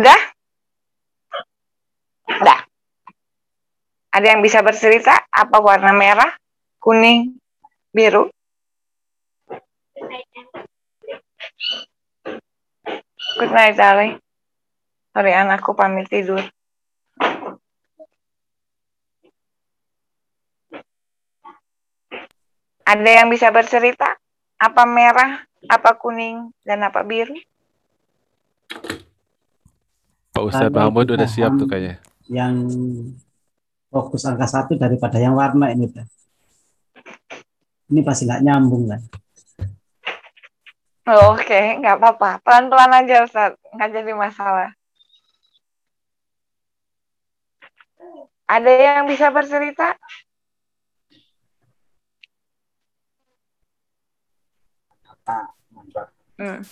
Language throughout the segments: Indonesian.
Udah? Udah. Ada yang bisa bercerita apa warna merah, kuning, biru? Good night, darling. Sorry, anakku pamit tidur. Ada yang bisa bercerita? Apa merah, apa kuning, dan apa biru? Pak Ustadz Mahmud udah siap tuh kayaknya. Yang fokus angka satu daripada yang warna ini. Ini pasti nggak nyambung kan? Oh, Oke, okay. nggak apa-apa. Pelan-pelan aja Ustaz, nggak jadi masalah. Ada yang bisa bercerita? Hmm.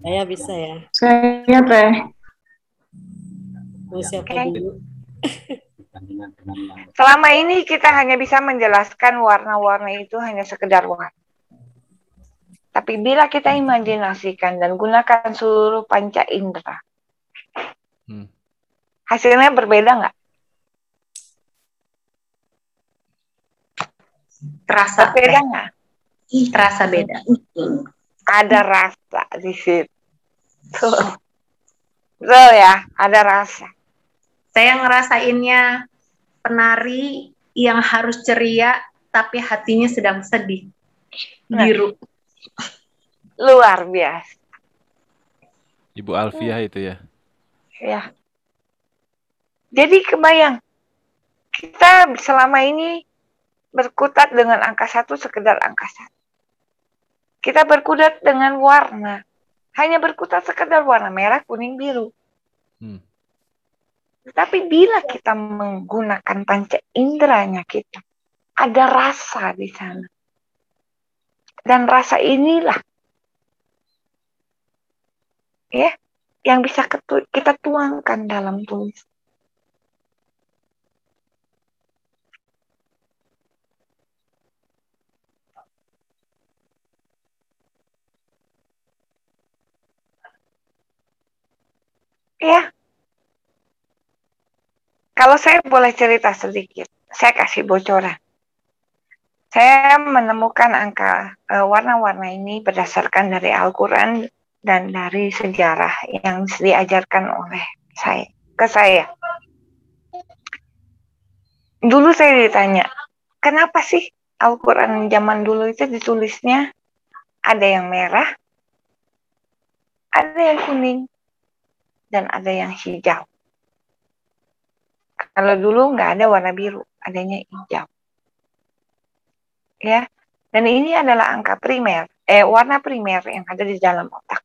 Saya bisa ya. Saya teh. Mau siapa okay. dulu? Selama ini kita hanya bisa menjelaskan warna-warna itu hanya sekedar warna. Tapi bila kita imajinasikan dan gunakan seluruh panca indera, hmm. hasilnya berbeda nggak? Terasa beda nggak? Terasa beda. Ada rasa di situ. Betul ya, ada rasa. Saya ngerasainnya penari yang harus ceria tapi hatinya sedang sedih. Nah. Biru. Luar biasa. Ibu Alfiah itu ya. Ya. Jadi kebayang kita selama ini berkutat dengan angka satu sekedar angka satu. Kita berkutat dengan warna, hanya berkutat sekedar warna merah, kuning, biru. Hmm. Tapi bila kita menggunakan panca inderanya kita, ada rasa di sana. Dan rasa inilah ya yang bisa kita tuangkan dalam tulis. Ya. Kalau saya boleh cerita sedikit, saya kasih bocoran. Saya menemukan angka uh, warna-warna ini berdasarkan dari Al-Quran dan dari sejarah yang diajarkan oleh saya ke saya. Dulu saya ditanya, kenapa sih Al-Quran zaman dulu itu ditulisnya ada yang merah, ada yang kuning, dan ada yang hijau. Kalau dulu nggak ada warna biru, adanya hijau ya. Dan ini adalah angka primer, eh warna primer yang ada di dalam otak.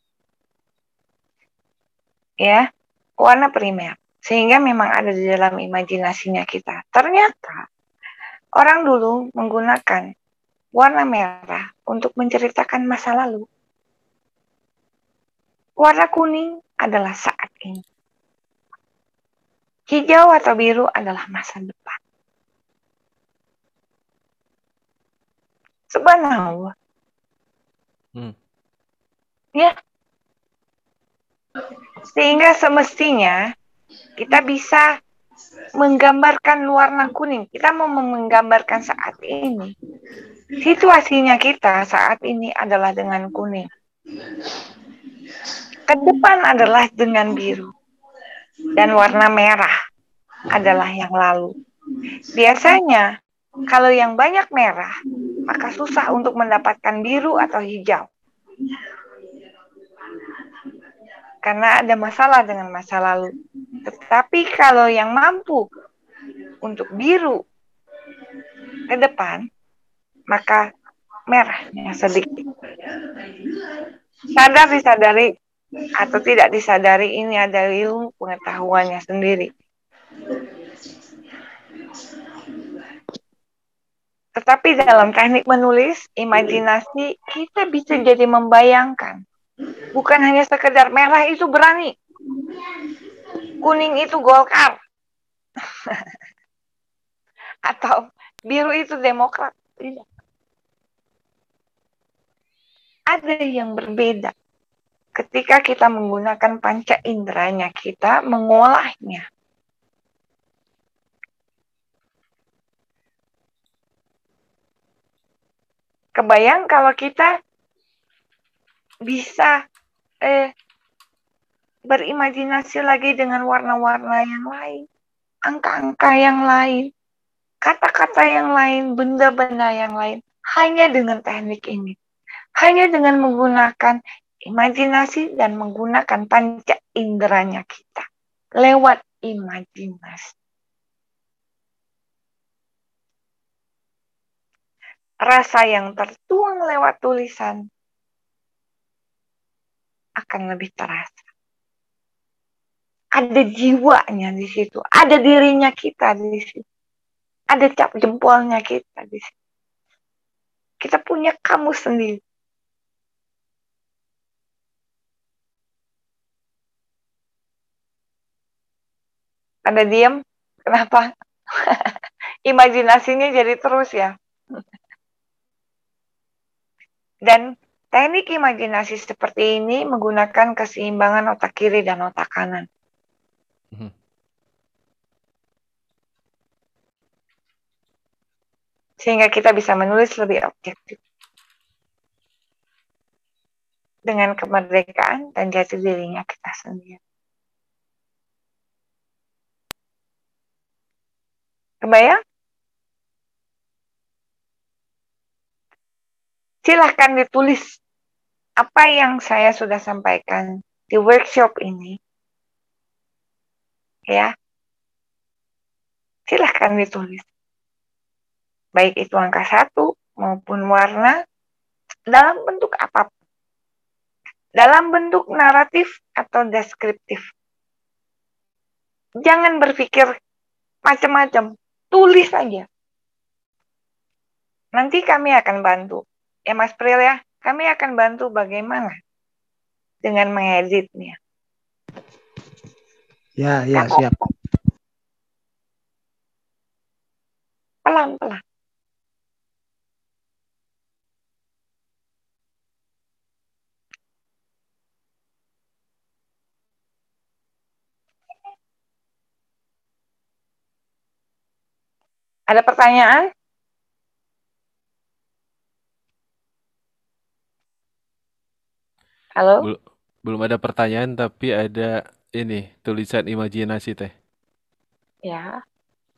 Ya, warna primer. Sehingga memang ada di dalam imajinasinya kita. Ternyata orang dulu menggunakan warna merah untuk menceritakan masa lalu. Warna kuning adalah saat ini. Hijau atau biru adalah masa depan. Subhanallah. Hmm. Ya. Sehingga semestinya kita bisa menggambarkan warna kuning. Kita mau menggambarkan saat ini. Situasinya kita saat ini adalah dengan kuning. Ke depan adalah dengan biru. Dan warna merah adalah yang lalu. Biasanya kalau yang banyak merah, maka susah untuk mendapatkan biru atau hijau. Karena ada masalah dengan masa lalu. Tetapi kalau yang mampu untuk biru ke depan, maka merahnya sedikit. Sadar disadari atau tidak disadari ini ada ilmu pengetahuannya sendiri. Tetapi dalam teknik menulis, imajinasi kita bisa jadi membayangkan. Bukan hanya sekedar merah itu berani. Kuning itu Golkar. Atau biru itu Demokrat. Ada yang berbeda. Ketika kita menggunakan panca inderanya kita mengolahnya. Kebayang kalau kita bisa eh, berimajinasi lagi dengan warna-warna yang lain, angka-angka yang lain, kata-kata yang lain, benda-benda yang lain, hanya dengan teknik ini. Hanya dengan menggunakan imajinasi dan menggunakan panca inderanya kita. Lewat imajinasi. rasa yang tertuang lewat tulisan akan lebih terasa. Ada jiwanya di situ, ada dirinya kita di situ, ada cap jempolnya kita di situ. Kita punya kamu sendiri. Ada diam? Kenapa? Imajinasinya jadi terus ya. Dan teknik imajinasi seperti ini menggunakan keseimbangan otak kiri dan otak kanan. Mhm. Sehingga kita bisa menulis lebih objektif. Dengan kemerdekaan dan jati dirinya kita sendiri. Kebayang? silahkan ditulis apa yang saya sudah sampaikan di workshop ini. Ya. Silahkan ditulis. Baik itu angka satu maupun warna dalam bentuk apa pun. Dalam bentuk naratif atau deskriptif. Jangan berpikir macam-macam. Tulis saja. Nanti kami akan bantu ya Mas Pril ya, kami akan bantu bagaimana dengan mengeditnya. Ya, ya, siap. Pelan-pelan. Ada pertanyaan? Halo? Bel- belum ada pertanyaan tapi ada ini tulisan imajinasi teh. Ya.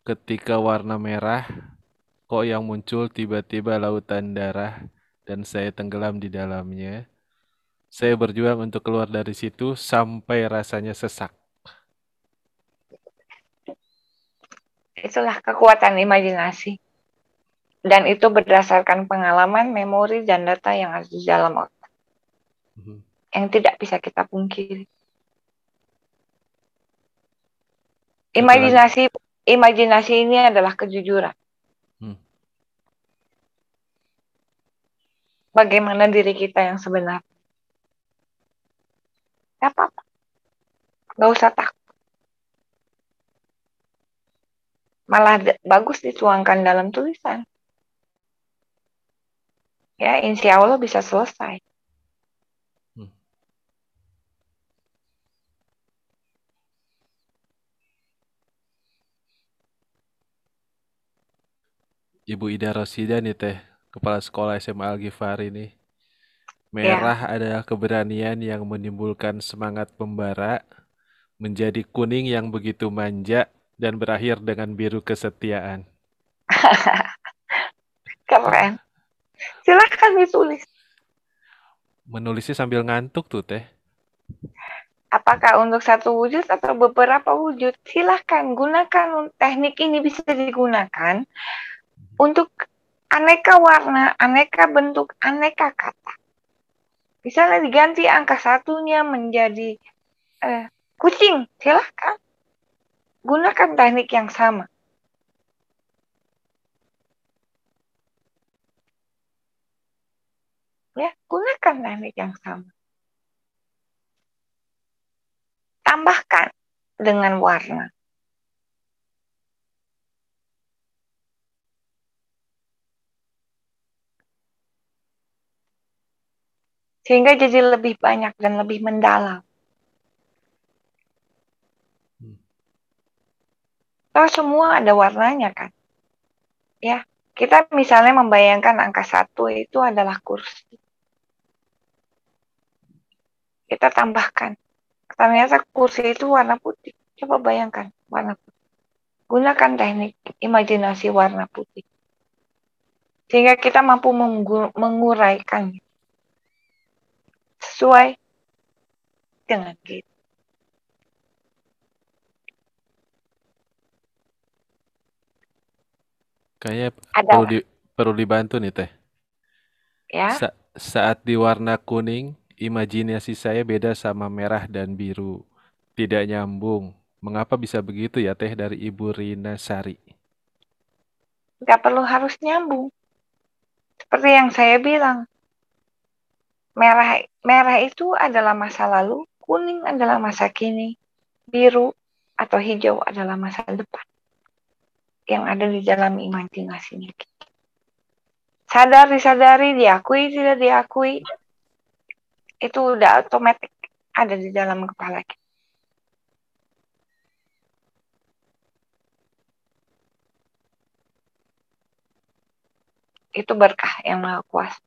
Ketika warna merah, kok yang muncul tiba-tiba lautan darah dan saya tenggelam di dalamnya. Saya berjuang untuk keluar dari situ sampai rasanya sesak. Itulah kekuatan imajinasi. Dan itu berdasarkan pengalaman, memori, dan data yang ada di dalam otak. Mhm. Yang tidak bisa kita pungkiri. Imajinasi imajinasi ini adalah kejujuran. Hmm. Bagaimana diri kita yang sebenarnya. Gak apa-apa. Gak usah takut. Malah bagus dituangkan dalam tulisan. Ya, insya Allah bisa selesai. Ibu Ida Rosida nih teh, kepala sekolah SMA Al Ghifari nih. Merah adalah keberanian yang menimbulkan semangat pembara, menjadi kuning yang begitu manja, dan berakhir dengan biru kesetiaan. Keren. Silahkan ditulis. Menulisnya sambil ngantuk tuh teh. Apakah untuk satu wujud atau beberapa wujud? Silahkan gunakan teknik ini bisa digunakan untuk aneka warna, aneka bentuk, aneka kata. Misalnya diganti angka satunya menjadi eh, kucing, silahkan. Gunakan teknik yang sama. Ya, gunakan teknik yang sama. Tambahkan dengan warna. Sehingga jadi lebih banyak dan lebih mendalam. Toh semua ada warnanya kan. Ya, kita misalnya membayangkan angka satu itu adalah kursi. Kita tambahkan. Ternyata kursi itu warna putih. Coba bayangkan warna putih. Gunakan teknik imajinasi warna putih. Sehingga kita mampu menguraikannya. Sesuai dengan kita. Kayaknya Ada perlu di, perlu dibantu nih Teh. Ya, Sa- saat di warna kuning, imajinasi saya beda sama merah dan biru. Tidak nyambung. Mengapa bisa begitu ya Teh dari Ibu Rina Sari? nggak perlu harus nyambung. Seperti yang saya bilang, merah merah itu adalah masa lalu, kuning adalah masa kini, biru atau hijau adalah masa depan yang ada di dalam imajinasinya kita. Sadar disadari, diakui tidak diakui, itu udah otomatis ada di dalam kepala kita. Itu berkah yang maha kuasa.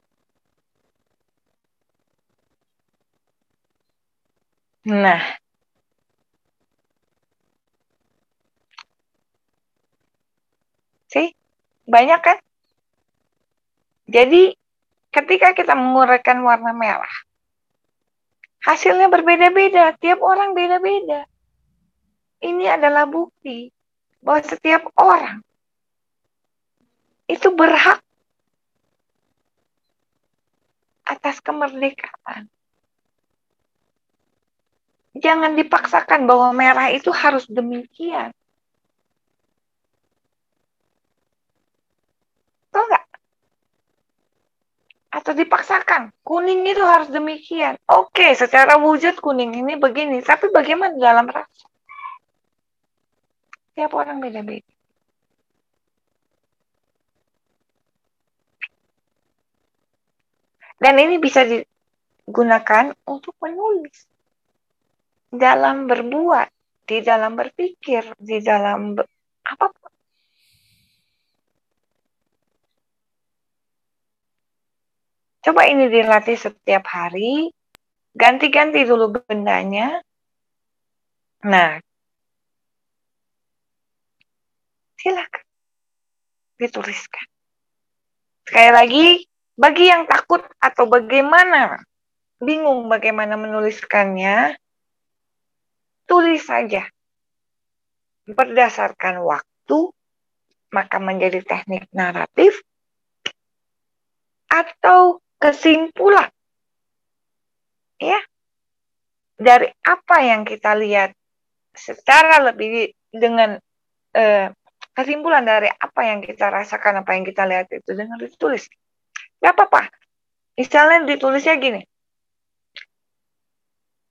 Nah, sih banyak kan? Jadi ketika kita menguraikan warna merah, hasilnya berbeda-beda. Tiap orang beda-beda. Ini adalah bukti bahwa setiap orang itu berhak atas kemerdekaan. Jangan dipaksakan bahwa merah itu harus demikian. Tahu nggak? Atau dipaksakan, kuning itu harus demikian. Oke, secara wujud kuning ini begini, tapi bagaimana dalam rasa? Tiap orang beda-beda. Dan ini bisa digunakan untuk menulis. Dalam berbuat, di dalam berpikir, di dalam ber, apa pun. Coba ini dilatih setiap hari. Ganti-ganti dulu bendanya. Nah, silakan dituliskan. Sekali lagi, bagi yang takut atau bagaimana bingung bagaimana menuliskannya, tulis saja. Berdasarkan waktu, maka menjadi teknik naratif atau kesimpulan. Ya. Dari apa yang kita lihat secara lebih dengan eh, kesimpulan dari apa yang kita rasakan, apa yang kita lihat itu dengan ditulis. Gak apa-apa. Misalnya ditulisnya gini.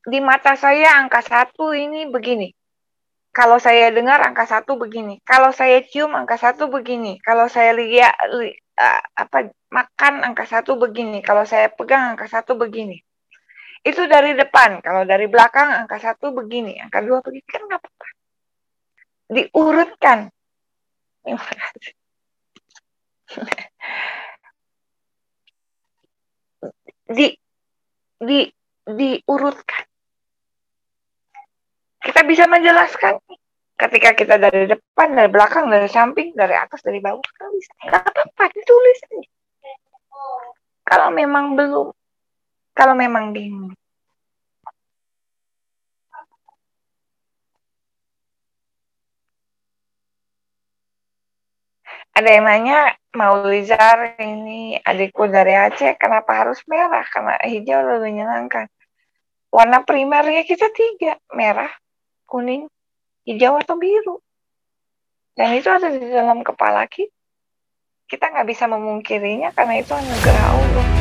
Di mata saya angka satu ini begini. Kalau saya dengar angka satu begini. Kalau saya cium angka satu begini. Kalau saya lihat li, uh, apa makan angka satu begini. Kalau saya pegang angka satu begini. Itu dari depan. Kalau dari belakang angka satu begini. Angka dua begini. Kan nggak apa-apa. Diurutkan. di di diurutkan. Kita bisa menjelaskan ketika kita dari depan, dari belakang, dari samping, dari atas, dari bawah, kita bisa. Nggak apa-apa, ditulis aja. Kalau memang belum, kalau memang bingung. Ada yang nanya, Maulizar ini adikku dari Aceh, kenapa harus merah? Karena hijau lebih menyenangkan. Warna primernya kita tiga, merah, kuning, hijau atau biru. Dan itu ada di dalam kepala kita. Kita nggak bisa memungkirinya karena itu anugerah Allah.